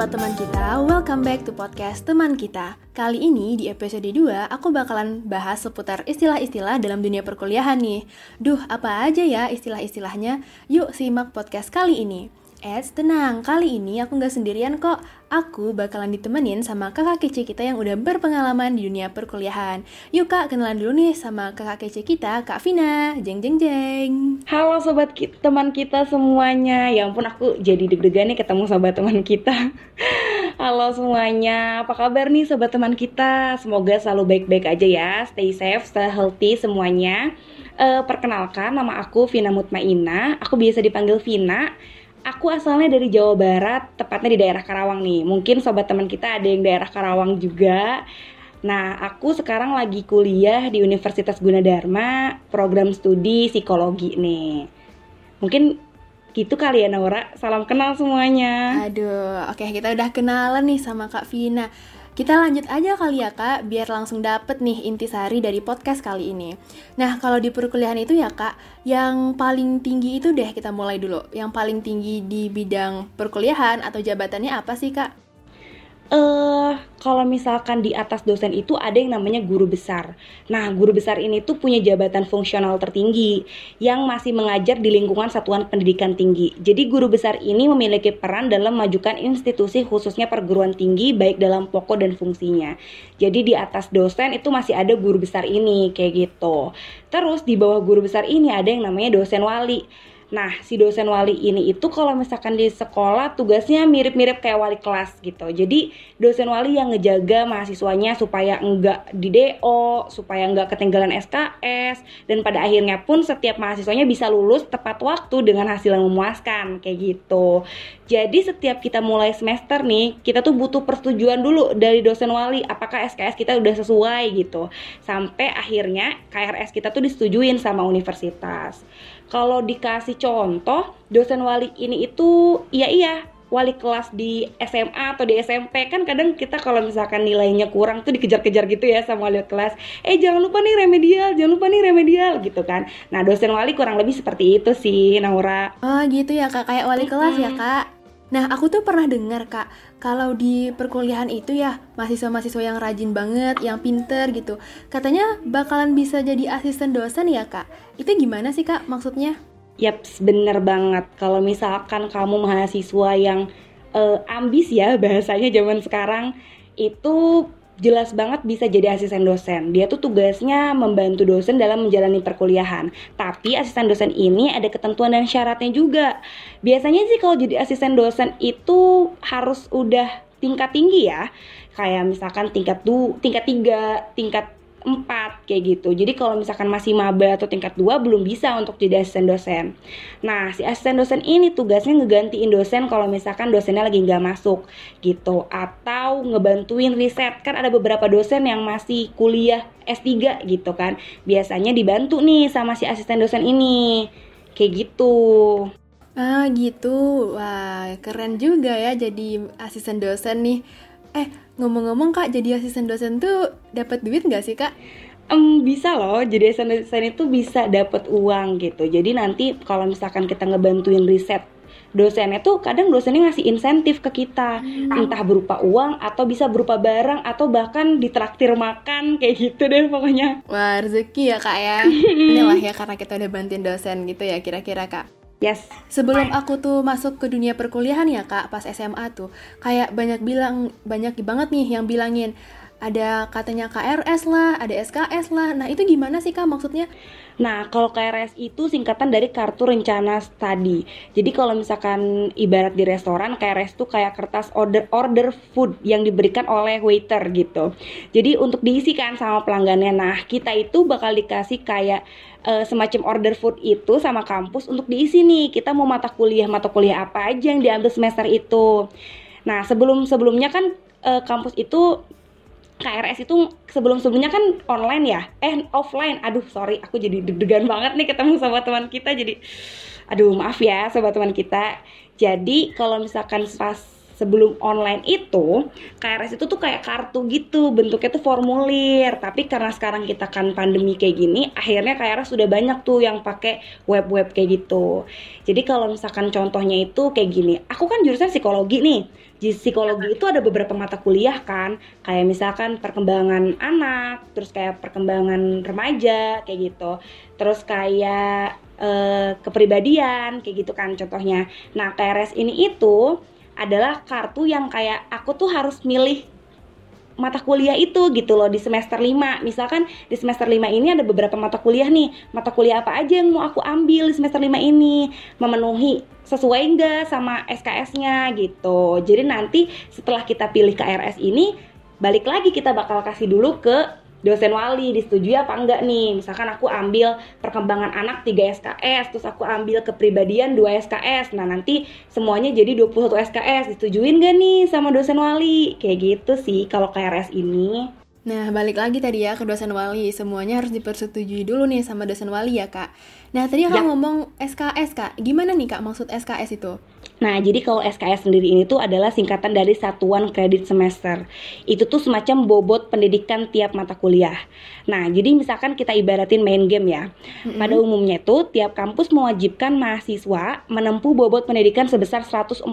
sobat teman kita, welcome back to podcast teman kita. Kali ini di episode 2 aku bakalan bahas seputar istilah-istilah dalam dunia perkuliahan nih. Duh, apa aja ya istilah-istilahnya? Yuk simak podcast kali ini. Eits, tenang, kali ini aku nggak sendirian kok. Aku bakalan ditemenin sama kakak kece kita yang udah berpengalaman di dunia perkuliahan. Yuk kak, kenalan dulu nih sama kakak kece kita, Kak Vina. Jeng jeng jeng. Halo sobat ki teman kita semuanya. Ya ampun aku jadi deg-degan nih ketemu sobat teman kita. Halo semuanya, apa kabar nih sobat teman kita? Semoga selalu baik-baik aja ya, stay safe, stay healthy semuanya. Uh, perkenalkan, nama aku Vina Mutmaina, aku biasa dipanggil Vina Aku asalnya dari Jawa Barat, tepatnya di daerah Karawang nih. Mungkin sobat teman kita ada yang daerah Karawang juga. Nah, aku sekarang lagi kuliah di Universitas Gunadarma, program studi psikologi nih. Mungkin gitu kali ya Naura. Salam kenal semuanya. Aduh, oke kita udah kenalan nih sama Kak Vina. Kita lanjut aja kali ya kak, biar langsung dapet nih intisari dari podcast kali ini. Nah kalau di perkuliahan itu ya kak, yang paling tinggi itu deh kita mulai dulu. Yang paling tinggi di bidang perkuliahan atau jabatannya apa sih kak? Uh, kalau misalkan di atas dosen itu ada yang namanya guru besar. Nah, guru besar ini tuh punya jabatan fungsional tertinggi yang masih mengajar di lingkungan satuan pendidikan tinggi. Jadi guru besar ini memiliki peran dalam majukan institusi khususnya perguruan tinggi baik dalam pokok dan fungsinya. Jadi di atas dosen itu masih ada guru besar ini kayak gitu. Terus di bawah guru besar ini ada yang namanya dosen wali. Nah, si dosen wali ini itu kalau misalkan di sekolah tugasnya mirip-mirip kayak wali kelas gitu. Jadi, dosen wali yang ngejaga mahasiswanya supaya enggak di DO, supaya enggak ketinggalan SKS, dan pada akhirnya pun setiap mahasiswanya bisa lulus tepat waktu dengan hasil yang memuaskan, kayak gitu. Jadi, setiap kita mulai semester nih, kita tuh butuh persetujuan dulu dari dosen wali, apakah SKS kita udah sesuai gitu. Sampai akhirnya KRS kita tuh disetujuin sama universitas kalau dikasih contoh dosen wali ini itu iya iya wali kelas di SMA atau di SMP kan kadang kita kalau misalkan nilainya kurang tuh dikejar-kejar gitu ya sama wali kelas. Eh jangan lupa nih remedial jangan lupa nih remedial gitu kan. Nah dosen wali kurang lebih seperti itu sih Naura. Oh gitu ya kak. Kayak wali kelas ya kak Nah, aku tuh pernah dengar, Kak, kalau di perkuliahan itu ya, mahasiswa-mahasiswa yang rajin banget, yang pinter gitu, katanya bakalan bisa jadi asisten dosen ya, Kak. Itu gimana sih, Kak, maksudnya? Yap, bener banget. Kalau misalkan kamu mahasiswa yang uh, ambis ya, bahasanya zaman sekarang, itu jelas banget bisa jadi asisten dosen. Dia tuh tugasnya membantu dosen dalam menjalani perkuliahan. Tapi asisten dosen ini ada ketentuan dan syaratnya juga. Biasanya sih kalau jadi asisten dosen itu harus udah tingkat tinggi ya. Kayak misalkan tingkat du, tingkat tiga, tingkat 4 kayak gitu. Jadi kalau misalkan masih maba atau tingkat 2 belum bisa untuk jadi asisten dosen. Nah, si asisten dosen ini tugasnya ngegantiin dosen kalau misalkan dosennya lagi nggak masuk gitu atau ngebantuin riset. Kan ada beberapa dosen yang masih kuliah S3 gitu kan. Biasanya dibantu nih sama si asisten dosen ini. Kayak gitu. Ah, gitu. Wah, keren juga ya jadi asisten dosen nih. Eh, ngomong-ngomong kak, jadi asisten dosen tuh dapat duit nggak sih kak? Um, bisa loh, jadi asisten dosen itu bisa dapat uang gitu. Jadi nanti kalau misalkan kita ngebantuin riset dosennya tuh kadang dosennya ngasih insentif ke kita hmm. entah berupa uang atau bisa berupa barang atau bahkan ditraktir makan kayak gitu deh pokoknya wah rezeki ya kak ya inilah ya karena kita udah bantuin dosen gitu ya kira-kira kak Yes. Sebelum aku tuh masuk ke dunia perkuliahan ya kak, pas SMA tuh, kayak banyak bilang, banyak banget nih yang bilangin, ada katanya KRS lah, ada SKS lah. Nah itu gimana sih kak maksudnya? Nah, kalau KRS itu singkatan dari kartu rencana studi. Jadi kalau misalkan ibarat di restoran, KRS itu kayak kertas order order food yang diberikan oleh waiter gitu. Jadi untuk diisikan sama pelanggannya. Nah, kita itu bakal dikasih kayak uh, semacam order food itu sama kampus untuk diisi nih. Kita mau mata kuliah mata kuliah apa aja yang diambil semester itu. Nah, sebelum sebelumnya kan uh, kampus itu KRS itu sebelum-sebelumnya kan online ya? Eh offline. Aduh sorry. Aku jadi deg-degan banget nih ketemu sama teman kita. Jadi aduh maaf ya sobat teman kita. Jadi kalau misalkan pas sebelum online itu KRS itu tuh kayak kartu gitu. Bentuknya tuh formulir. Tapi karena sekarang kita kan pandemi kayak gini akhirnya KRS sudah banyak tuh yang pakai web-web kayak gitu. Jadi kalau misalkan contohnya itu kayak gini. Aku kan jurusan psikologi nih di psikologi itu ada beberapa mata kuliah kan. Kayak misalkan perkembangan anak terus kayak perkembangan remaja kayak gitu. Terus kayak eh, kepribadian kayak gitu kan contohnya. Nah KRS ini itu adalah kartu yang kayak aku tuh harus milih mata kuliah itu gitu loh di semester 5 misalkan di semester 5 ini ada beberapa mata kuliah nih. Mata kuliah apa aja yang mau aku ambil di semester 5 ini? Memenuhi sesuai enggak sama SKS-nya gitu. Jadi nanti setelah kita pilih KRS ini balik lagi kita bakal kasih dulu ke dosen wali disetujui apa enggak nih misalkan aku ambil perkembangan anak 3 SKS terus aku ambil kepribadian 2 SKS nah nanti semuanya jadi 21 SKS disetujuin gak nih sama dosen wali kayak gitu sih kalau KRS ini Nah, balik lagi tadi ya ke dosen wali. Semuanya harus dipersetujui dulu nih sama dosen wali ya, Kak. Nah, tadi Ya. Kak ngomong SKS, Kak. Gimana nih, Kak, maksud SKS itu? Nah, jadi kalau SKS sendiri ini tuh adalah singkatan dari satuan kredit semester. Itu tuh semacam bobot pendidikan tiap mata kuliah. Nah, jadi misalkan kita ibaratin main game ya. Pada umumnya itu tiap kampus mewajibkan mahasiswa menempuh bobot pendidikan sebesar 144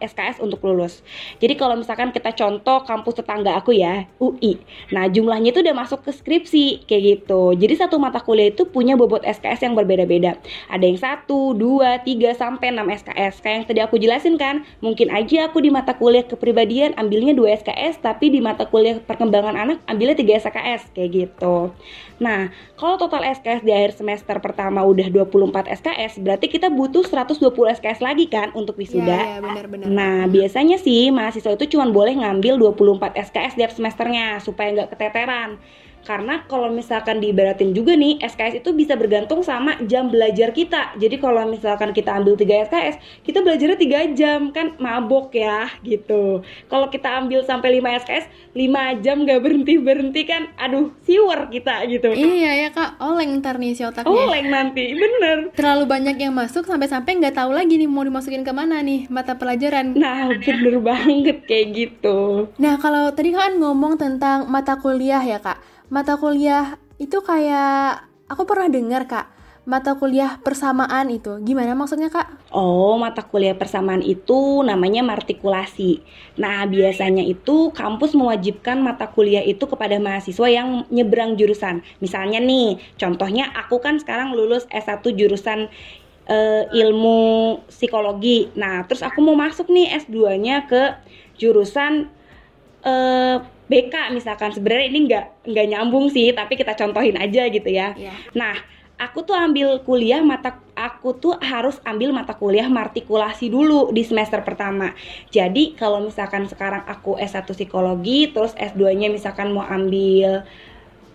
SKS untuk lulus. Jadi kalau misalkan kita contoh kampus tetangga aku ya, UI. Nah, jumlahnya itu udah masuk ke skripsi kayak gitu. Jadi satu mata kuliah itu punya bobot SKS yang berbeda-beda. Ada yang 1, 2, 3 sampai 6 SKS. Kayak yang tadi aku jelasin kan, mungkin aja aku di mata kuliah kepribadian ambilnya 2 SKS, tapi di mata kuliah perkembangan anak ambilnya 3 SKS kayak gitu. Nah, kalau total SKS di akhir semester pertama udah 24 SKS, berarti kita butuh 120 SKS lagi kan untuk wisuda. Ya, ya, benar-benar. Nah, biasanya sih mahasiswa itu cuma boleh ngambil 24 SKS tiap semesternya supaya nggak keteteran. Karena kalau misalkan diibaratin juga nih, SKS itu bisa bergantung sama jam belajar kita. Jadi kalau misalkan kita ambil 3 SKS, kita belajarnya 3 jam, kan mabok ya gitu. Kalau kita ambil sampai 5 SKS, 5 jam nggak berhenti-berhenti kan, aduh siwer kita gitu. Iya ya, Kak. Oleng ntar nih si otaknya. Oleng nanti, bener. Terlalu banyak yang masuk sampai-sampai nggak tahu lagi nih mau dimasukin ke mana nih mata pelajaran. Nah, bener banget kayak gitu. Nah, kalau tadi kan ngomong tentang mata kuliah ya, Kak. Mata kuliah itu kayak aku pernah dengar, Kak. Mata kuliah persamaan itu. Gimana maksudnya, Kak? Oh, mata kuliah persamaan itu namanya martikulasi. Nah, biasanya itu kampus mewajibkan mata kuliah itu kepada mahasiswa yang nyebrang jurusan. Misalnya nih, contohnya aku kan sekarang lulus S1 jurusan eh, ilmu psikologi. Nah, terus aku mau masuk nih S2-nya ke jurusan eh, BK misalkan. Sebenarnya ini nggak nggak nyambung sih, tapi kita contohin aja gitu ya. Iya. Nah, aku tuh ambil kuliah mata aku tuh harus ambil mata kuliah martikulasi dulu di semester pertama. Jadi kalau misalkan sekarang aku S1 psikologi, terus S2-nya misalkan mau ambil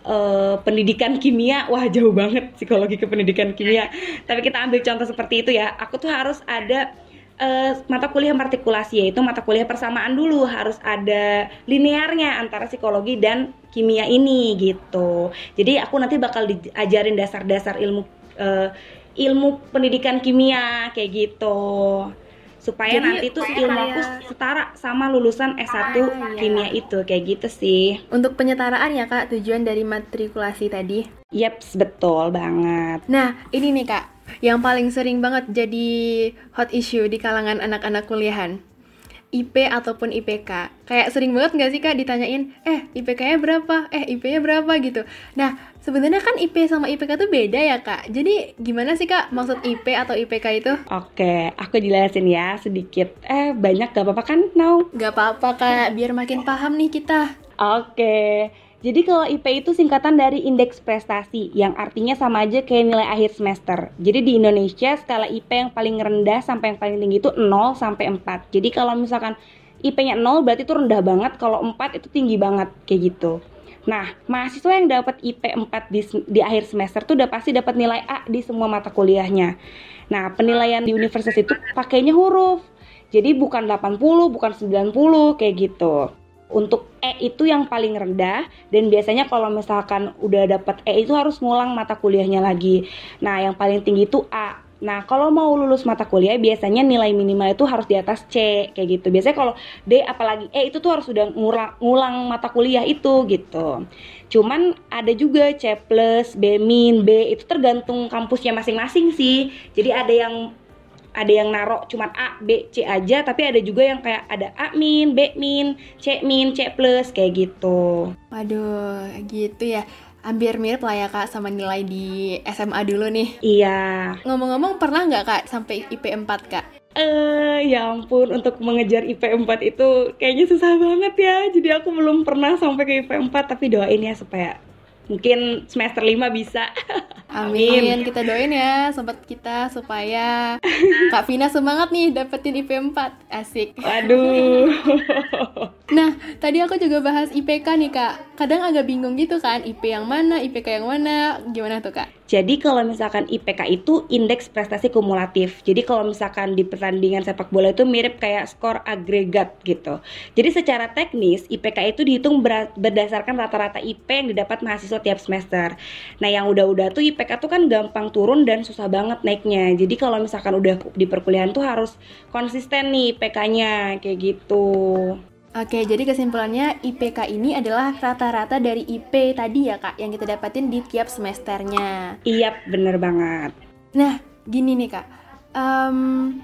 eh, pendidikan kimia, wah jauh banget psikologi ke pendidikan kimia. Tapi kita ambil contoh seperti itu ya. Aku tuh harus ada eh, mata kuliah martikulasi yaitu mata kuliah persamaan dulu harus ada linearnya antara psikologi dan kimia ini gitu. Jadi aku nanti bakal diajarin dasar-dasar ilmu eh, ilmu pendidikan kimia kayak gitu. Supaya Jadi, nanti tuh ilmu aku setara sama lulusan S1 Ah, iya. kimia itu kayak gitu sih. Untuk penyetaraan ya, Kak, tujuan dari matrikulasi tadi. Yeps, betul banget. Nah, ini nih Kak, yang paling sering banget jadi hot issue di kalangan anak-anak kuliahan. IP ataupun IPK. Kayak sering banget nggak sih Kak ditanyain, eh IPK-nya berapa? Eh IP-nya berapa gitu. Nah, sebenarnya kan IP sama IPK tuh beda ya Kak. Jadi gimana sih Kak maksud IP atau IPK itu? Oke, aku jelasin ya sedikit. Eh, banyak gak apa-apa kan, Now? Gak apa-apa Kak, biar makin paham nih kita. Oke. Jadi kalau IP itu singkatan dari indeks prestasi yang artinya sama aja kayak nilai akhir semester. Jadi di Indonesia skala IP yang paling rendah sampai yang paling tinggi itu 0 sampai 4. Jadi kalau misalkan IP-nya 0 berarti itu rendah banget, kalau 4 itu tinggi banget kayak gitu. Nah, mahasiswa yang dapat IP 4 di, di akhir semester tuh udah pasti dapat nilai A di semua mata kuliahnya. Nah, penilaian di universitas itu pakainya huruf. Jadi bukan 80, bukan 90 kayak gitu untuk E itu yang paling rendah dan biasanya kalau misalkan udah dapat E itu harus ngulang mata kuliahnya lagi. Nah, yang paling tinggi itu A. Nah, kalau mau lulus mata kuliah biasanya nilai minimal itu harus di atas C kayak gitu. Biasanya kalau D apalagi E itu tuh harus sudah ngulang, ngulang mata kuliah itu gitu. Cuman ada juga C plus, B min, B itu tergantung kampusnya masing-masing sih. Jadi ada yang ada yang narok cuma A, B, C aja, tapi ada juga yang kayak ada A min, B min, C min, C plus kayak gitu. Waduh, gitu ya hampir mirip lah ya kak sama nilai di SMA dulu nih. Iya. Ngomong-ngomong pernah nggak kak sampai IP 4 kak? Eh, uh, ya ampun untuk mengejar IP 4 itu kayaknya susah banget ya. Jadi aku belum pernah sampai ke IP 4 tapi doain ya supaya mungkin semester 5 bisa. Amin. Amin. Kita doain ya sobat kita supaya Kak Vina semangat nih dapetin IP 4. Asik. Waduh. nah, tadi aku juga bahas IPK nih, Kak. Kadang agak bingung gitu kan, IP yang mana, IPK yang mana. Gimana tuh, Kak? Jadi kalau misalkan IPK itu indeks prestasi kumulatif. Jadi kalau misalkan di pertandingan sepak bola itu mirip kayak skor agregat gitu. Jadi secara teknis IPK itu dihitung berdasarkan rata-rata IP yang didapat mahasiswa tiap semester. Nah, yang udah-udah tuh IPK tuh kan gampang turun dan susah banget naiknya. Jadi kalau misalkan udah di perkuliahan tuh harus konsisten nih IPK-nya kayak gitu. Oke, jadi kesimpulannya IPK ini adalah rata-rata dari IP tadi ya kak, yang kita dapatin di tiap semesternya. Iya, bener banget. Nah, gini nih kak, um,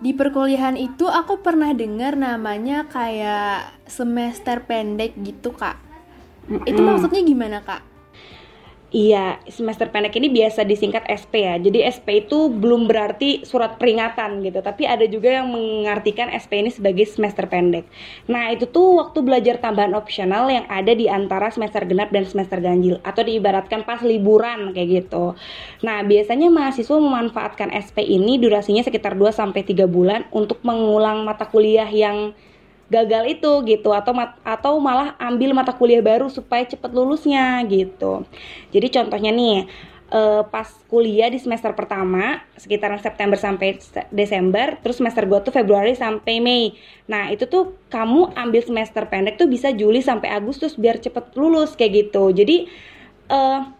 di perkuliahan itu aku pernah dengar namanya kayak semester pendek gitu kak. Mm -mm. Itu maksudnya gimana kak? Iya, semester pendek ini biasa disingkat SP ya. Jadi SP itu belum berarti surat peringatan gitu, tapi ada juga yang mengartikan SP ini sebagai semester pendek. Nah, itu tuh waktu belajar tambahan opsional yang ada di antara semester genap dan semester ganjil atau diibaratkan pas liburan kayak gitu. Nah, biasanya mahasiswa memanfaatkan SP ini durasinya sekitar 2 sampai 3 bulan untuk mengulang mata kuliah yang gagal itu gitu atau mat, atau malah ambil mata kuliah baru supaya cepet lulusnya gitu. Jadi contohnya nih uh, pas kuliah di semester pertama sekitaran September sampai Desember, terus semester gua tuh Februari sampai Mei. Nah itu tuh kamu ambil semester pendek tuh bisa Juli sampai Agustus biar cepet lulus kayak gitu. Jadi uh,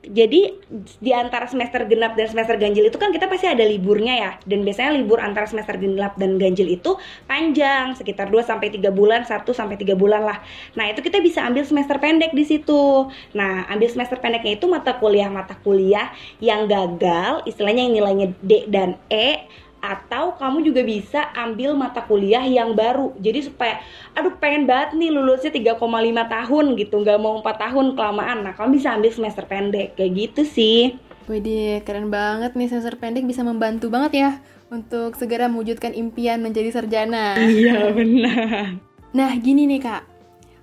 jadi di antara semester genap dan semester ganjil itu kan kita pasti ada liburnya ya. Dan biasanya libur antara semester genap dan ganjil itu panjang sekitar 2 sampai 3 bulan 1 sampai 3 bulan lah. Nah itu kita bisa ambil semester pendek di situ. Nah ambil semester pendeknya itu mata kuliah mata kuliah yang gagal istilahnya yang nilainya D dan E atau kamu juga bisa ambil mata kuliah yang baru. Jadi supaya aduh pengen banget nih lulusnya 3,5 tahun gitu. Nggak mau 4 tahun kelamaan. Nah kamu bisa ambil semester pendek. Kayak gitu sih. Widih keren banget nih semester pendek bisa membantu banget ya untuk segera mewujudkan impian menjadi sarjana. Iya benar. Nah gini nih kak.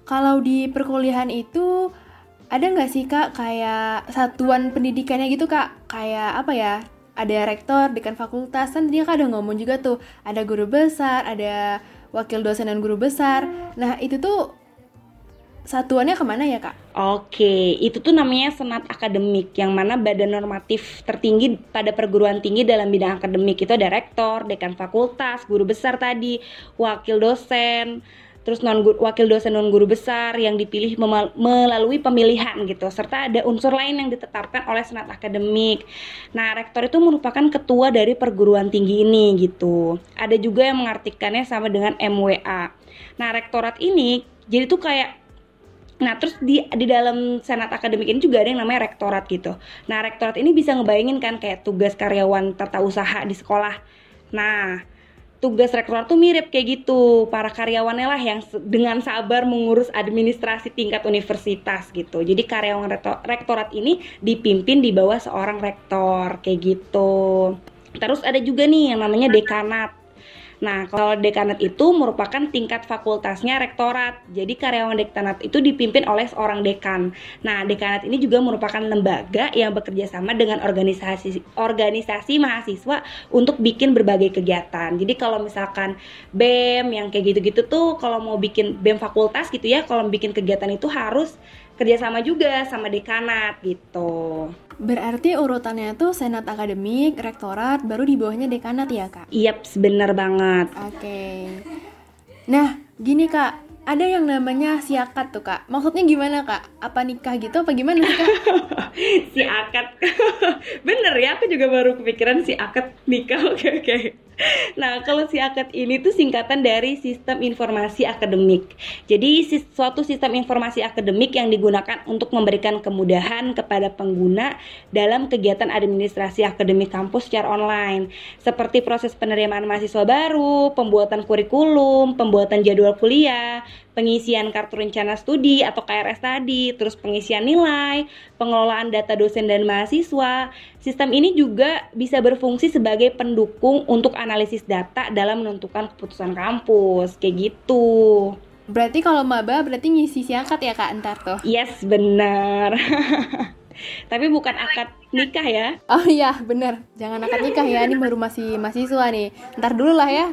Kalau di perkuliahan itu ada nggak sih kak kayak satuan pendidikannya gitu kak? Kayak apa ya ada rektor, dekan fakultas, kan dia kadang ngomong juga tuh, ada guru besar, ada wakil dosen dan guru besar. Nah, itu tuh satuannya ke mana ya kak? Oke, itu tuh namanya senat akademik, yang mana badan normatif tertinggi pada perguruan tinggi dalam bidang akademik itu ada rektor, dekan fakultas, guru besar tadi, wakil dosen, terus non wakil dosen non guru besar yang dipilih melalui pemilihan gitu serta ada unsur lain yang ditetapkan oleh senat akademik. Nah, rektor itu merupakan ketua dari perguruan tinggi ini gitu. Ada juga yang mengartikannya sama dengan MWA. Nah, rektorat ini jadi tuh kayak Nah, terus di di dalam senat akademik ini juga ada yang namanya rektorat gitu. Nah, rektorat ini bisa ngebayangin kan kayak tugas karyawan tata usaha di sekolah. Nah, tugas rektorat tuh mirip kayak gitu. Para karyawannya lah yang dengan sabar mengurus administrasi tingkat universitas gitu. Jadi karyawan rektorat ini dipimpin di bawah seorang rektor kayak gitu. Terus ada juga nih yang namanya dekanat Nah, kalau dekanat itu merupakan tingkat fakultasnya rektorat. Jadi karyawan dekanat itu dipimpin oleh seorang dekan. Nah, dekanat ini juga merupakan lembaga yang bekerja sama dengan organisasi organisasi mahasiswa untuk bikin berbagai kegiatan. Jadi kalau misalkan BEM yang kayak gitu-gitu tuh kalau mau bikin BEM fakultas gitu ya, kalau bikin kegiatan itu harus kerjasama juga sama dekanat gitu. Berarti urutannya tuh senat akademik, rektorat, baru di bawahnya dekanat ya kak? Iya, yep, bener banget. Oke. Okay. Nah, gini kak, ada yang namanya si akad tuh kak. Maksudnya gimana kak? Apa nikah gitu apa gimana sih kak? si akad. Bener ya, aku juga baru kepikiran si akad nikah. Oke oke. Nah, kalau si akad ini tuh singkatan dari sistem informasi akademik. Jadi suatu sistem informasi akademik yang digunakan untuk memberikan kemudahan kepada pengguna dalam kegiatan administrasi akademik kampus secara online, seperti proses penerimaan mahasiswa baru, pembuatan kurikulum, pembuatan jadwal kuliah, pengisian kartu rencana studi atau KRS tadi, terus pengisian nilai, pengelolaan data dosen dan mahasiswa. Sistem ini juga bisa berfungsi sebagai pendukung untuk analisis data dalam menentukan keputusan kampus, kayak gitu. Berarti kalau maba berarti ngisi siakat ya kak ntar tuh? Yes, benar. Tapi bukan akad nikah ya. Oh iya, bener. Jangan akad nikah ya, ini baru masih mahasiswa nih. Ntar dulu lah ya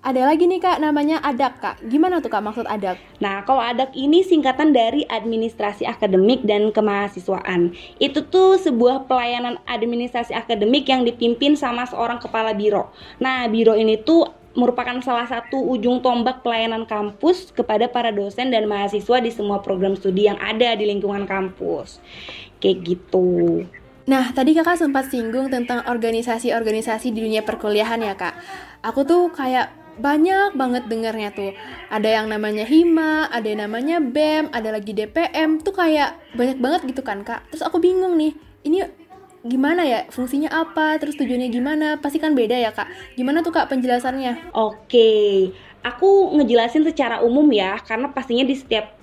ada lagi nih kak namanya ADAK kak. Gimana tuh kak maksud ADAK? Nah kalau ADAK ini singkatan dari administrasi akademik dan kemahasiswaan. Itu tuh sebuah pelayanan administrasi akademik yang dipimpin sama seorang kepala biro. Nah biro ini tuh merupakan salah satu ujung tombak pelayanan kampus kepada para dosen dan mahasiswa di semua program studi yang ada di lingkungan kampus. Kayak gitu. Nah, tadi kakak sempat singgung tentang organisasi-organisasi di dunia perkuliahan ya kak. Aku tuh kayak banyak banget dengarnya tuh. Ada yang namanya hima ada yang namanya bem ada lagi dpm tuh kayak banyak banget gitu kan kak. Terus aku bingung nih ini gimana ya? Fungsinya apa? Terus tujuannya gimana? Pasti kan beda ya kak. Gimana tuh kak penjelasannya? Oke. Aku ngejelasin secara umum ya karena pastinya di setiap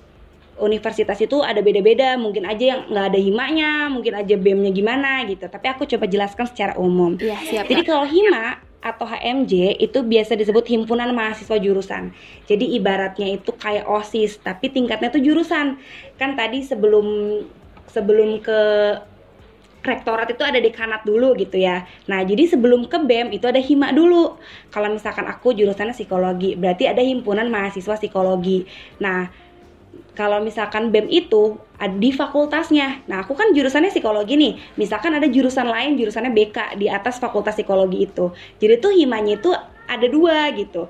universitas itu ada beda-beda. Mungkin aja yang nggak ada himanya mungkin aja bemnya gimana gitu. Tapi aku coba jelaskan secara umum. Iya siap jadi kalau hima atau HMJ itu biasa disebut himpunan mahasiswa jurusan. Jadi ibaratnya itu kayak OSIS, tapi tingkatnya itu jurusan. Kan tadi sebelum sebelum ke rektorat itu ada dekanat dulu gitu ya. Nah, jadi sebelum ke BEM itu ada hima dulu. Kalau misalkan aku jurusannya psikologi, berarti ada himpunan mahasiswa psikologi. Nah, kalau misalkan BEM itu di fakultasnya. Nah, aku kan jurusannya psikologi nih. Misalkan ada jurusan lain, jurusannya BK di atas fakultas psikologi itu. Jadi tuh himanya itu ada dua gitu.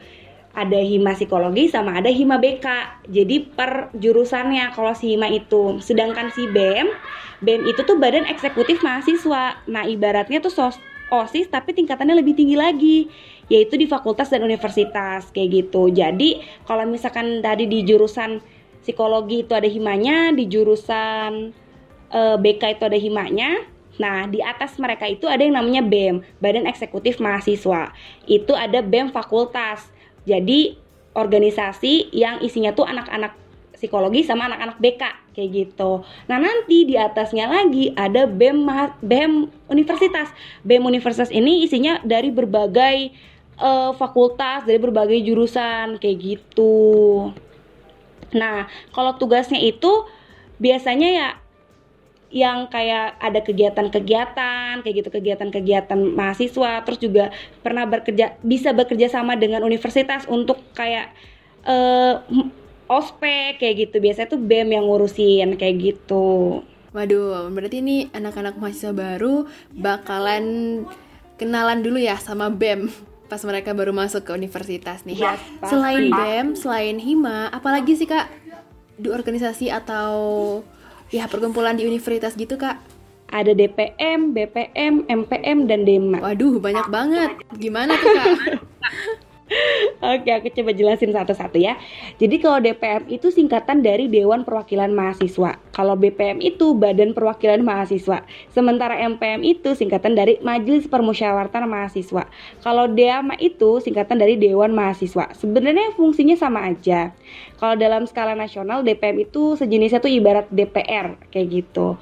Ada hima psikologi sama ada hima BK. Jadi per jurusannya kalau si hima itu. Sedangkan si BEM, BEM itu tuh badan eksekutif mahasiswa. Nah, ibaratnya tuh sos OSIS tapi tingkatannya lebih tinggi lagi yaitu di fakultas dan universitas kayak gitu. Jadi kalau misalkan tadi di jurusan psikologi itu ada himanya, di jurusan e, eh, BK itu ada himanya. Nah, di atas mereka itu ada yang namanya BEM, Badan Eksekutif Mahasiswa. Itu ada BEM fakultas. Jadi organisasi yang isinya tuh anak-anak psikologi sama anak-anak BK kayak gitu. Nah, nanti di atasnya lagi ada BEM BEM universitas. BEM universitas ini isinya dari berbagai uh, fakultas, dari berbagai jurusan kayak gitu. Nah, kalau tugasnya itu biasanya ya yang kayak ada kegiatan-kegiatan kayak gitu kegiatan-kegiatan mahasiswa terus juga pernah bekerja bisa bekerja sama dengan universitas untuk kayak uh, ospek kayak gitu. Biasanya tuh bem yang ngurusin kayak gitu. Waduh berarti ini anak-anak mahasiswa baru bakalan kenalan dulu ya sama bem pas mereka baru masuk ke universitas nih. Yes, selain BEM, selain HIMA, apalagi sih Kak di organisasi atau ya perkumpulan di universitas gitu Kak? Ada DPM, BPM, MPM, dan DEMA. Waduh, banyak banget. Gimana tuh Kak? Oke, aku coba jelasin satu-satu ya. Jadi kalau DPM itu singkatan dari Dewan Perwakilan Mahasiswa. Kalau BPM itu Badan Perwakilan Mahasiswa. Sementara MPM itu singkatan dari Majelis Permusyawaratan Mahasiswa. Kalau DEAMA itu singkatan dari Dewan Mahasiswa. Sebenarnya fungsinya sama aja. Kalau dalam skala nasional DPM itu sejenisnya tuh ibarat DPR kayak gitu.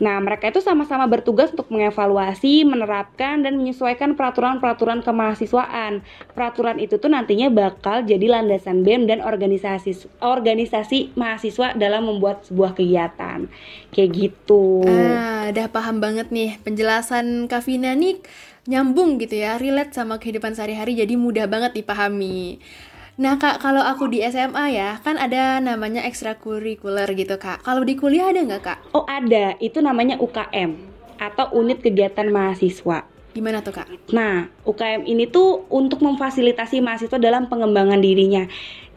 Nah, mereka itu sama-sama bertugas untuk mengevaluasi, menerapkan, dan menyesuaikan peraturan-peraturan kemahasiswaan. Peraturan itu tuh nantinya bakal jadi landasan BEM dan organisasi organisasi mahasiswa dalam membuat sebuah kegiatan. Kayak gitu. Ah, udah paham banget nih penjelasan Kavina nih nyambung gitu ya, relate sama kehidupan sehari-hari jadi mudah banget dipahami. Nah kak, kalau aku di SMA ya, kan ada namanya ekstrakurikuler gitu kak. Kalau di kuliah ada nggak kak? Oh ada, itu namanya UKM atau Unit Kegiatan Mahasiswa. Gimana tuh kak? Nah, UKM ini tuh untuk memfasilitasi mahasiswa dalam pengembangan dirinya.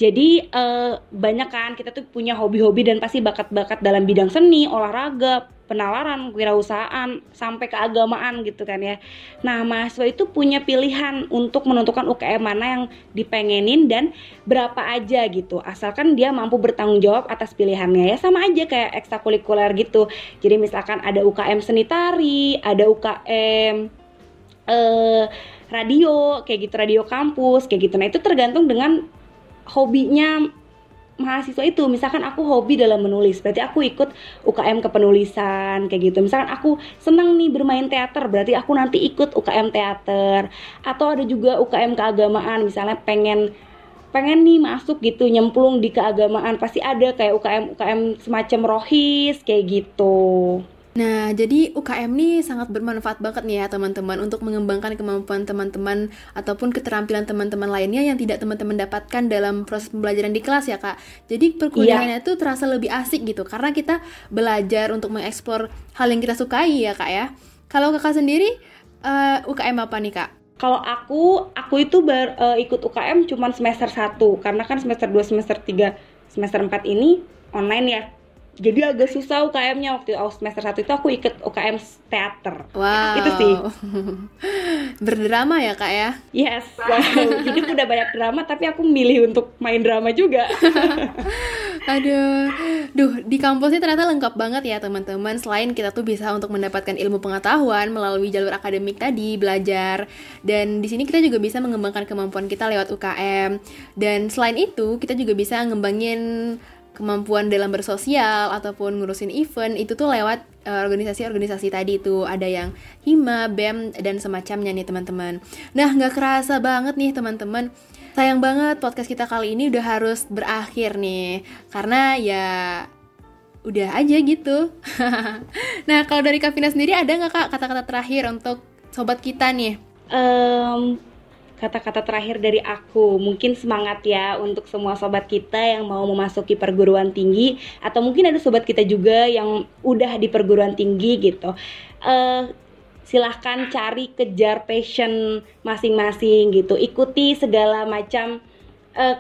Jadi eh, banyak kan kita tuh punya hobi-hobi dan pasti bakat-bakat dalam bidang seni, olahraga, penalaran, kewirausahaan, sampai keagamaan gitu kan ya. Nah, mahasiswa itu punya pilihan untuk menentukan UKM mana yang dipengenin dan berapa aja gitu. Asalkan dia mampu bertanggung jawab atas pilihannya ya sama aja kayak ekstrakurikuler gitu. Jadi misalkan ada UKM seni tari, ada UKM eh, radio kayak gitu radio kampus kayak gitu nah itu tergantung dengan hobinya mahasiswa itu. Misalkan aku hobi dalam menulis berarti aku ikut UKM kepenulisan kayak gitu. Misalkan aku senang nih bermain teater berarti aku nanti ikut UKM teater. Atau ada juga UKM keagamaan misalnya pengen pengen nih masuk gitu nyemplung di keagamaan. Pasti ada kayak UKM UKM semacam rohis kayak gitu Nah, jadi UKM ini sangat bermanfaat banget nih ya teman-teman untuk mengembangkan kemampuan teman-teman ataupun keterampilan teman-teman lainnya yang tidak teman-teman dapatkan dalam proses pembelajaran di kelas ya kak. Jadi perkuliahannya itu terasa lebih asik gitu karena kita belajar untuk mengeksplor hal yang kita sukai ya kak ya. Kalau kakak sendiri uh, eh, UKM apa nih kak? Kalau aku, aku itu ber, uh, ikut UKM cuma semester 1 karena kan semester 2, semester 3, semester 4 ini online ya jadi agak susah UKM-nya waktu semester 1 itu aku ikut UKM teater. Wow. Itu sih. Berdrama ya, Kak ya? Yes. Wow. Hidup udah banyak drama tapi aku milih untuk main drama juga. Aduh. Duh, di kampusnya ternyata lengkap banget ya, teman-teman. Selain kita tuh bisa untuk mendapatkan ilmu pengetahuan melalui jalur akademik tadi, belajar dan di sini kita juga bisa mengembangkan kemampuan kita lewat UKM. Dan selain itu, kita juga bisa ngembangin kemampuan dalam bersosial ataupun ngurusin event itu tuh lewat eh, organisasi-organisasi uh, tadi itu ada yang hima, bem dan semacamnya nih teman-teman. Nah nggak kerasa banget nih teman-teman. Sayang banget podcast kita kali ini udah harus berakhir nih karena ya udah aja gitu. nah kalau dari Kavina sendiri ada nggak kak kata-kata terakhir untuk sobat kita nih? Um, kata-kata terakhir dari aku. Mungkin semangat ya untuk semua sobat kita yang mau memasuki perguruan tinggi atau mungkin ada sobat kita juga yang udah di perguruan tinggi gitu. Uh, silahkan cari kejar passion masing-masing gitu. Ikuti segala macam uh,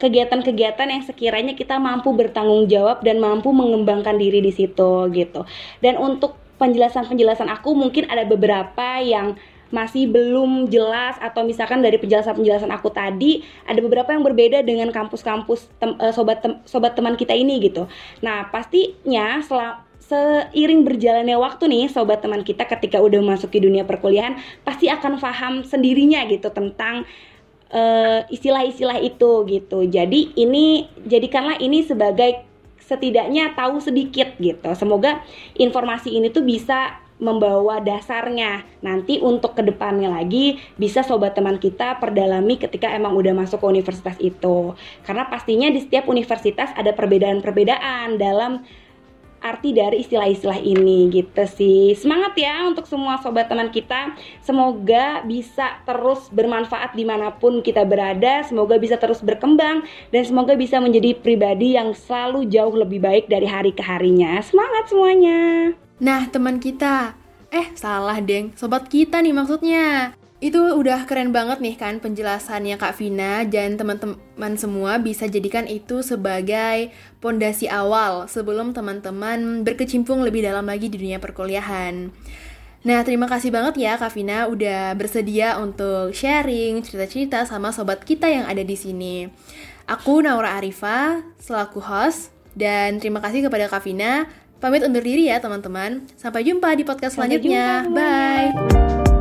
kegiatan-kegiatan yang sekiranya kita mampu bertanggung jawab dan mampu mengembangkan diri di situ gitu. Dan untuk penjelasan-penjelasan aku mungkin ada beberapa yang masih belum jelas atau misalkan dari penjelasan-penjelasan aku tadi ada beberapa yang berbeda dengan kampus-kampus tem, uh, sobat tem, sobat teman kita ini gitu. Nah, pastinya setelah seiring berjalannya waktu nih sobat teman kita ketika udah masuk ke dunia perkuliahan pasti akan paham sendirinya gitu tentang uh, istilah-istilah itu gitu. Jadi ini jadikanlah ini sebagai setidaknya tahu sedikit gitu. Semoga informasi ini tuh bisa membawa dasarnya. Nanti untuk ke depannya lagi bisa sobat teman kita perdalami ketika emang udah masuk ke universitas itu. Karena pastinya di setiap universitas ada perbedaan-perbedaan dalam arti dari istilah-istilah ini gitu sih. Semangat ya untuk semua sobat teman kita. Semoga bisa terus bermanfaat di mana pun kita berada. Semoga bisa terus berkembang dan semoga bisa menjadi pribadi yang selalu jauh lebih baik dari hari ke harinya. Semangat semuanya. Nah, teman kita. Eh, salah, Deng. Sobat kita nih maksudnya. Itu udah keren banget nih kan penjelasannya Kak Vina dan teman-teman semua bisa jadikan itu sebagai pondasi awal sebelum teman-teman berkecimpung lebih dalam lagi di dunia perkuliahan. Nah, terima kasih banget ya Kak Vina udah bersedia untuk sharing cerita-cerita sama sobat kita yang ada di sini. Aku Naura Arifa selaku host dan terima kasih kepada Kak Vina Pamit undur diri ya teman-teman. Sampai jumpa di podcast selanjutnya. Bye.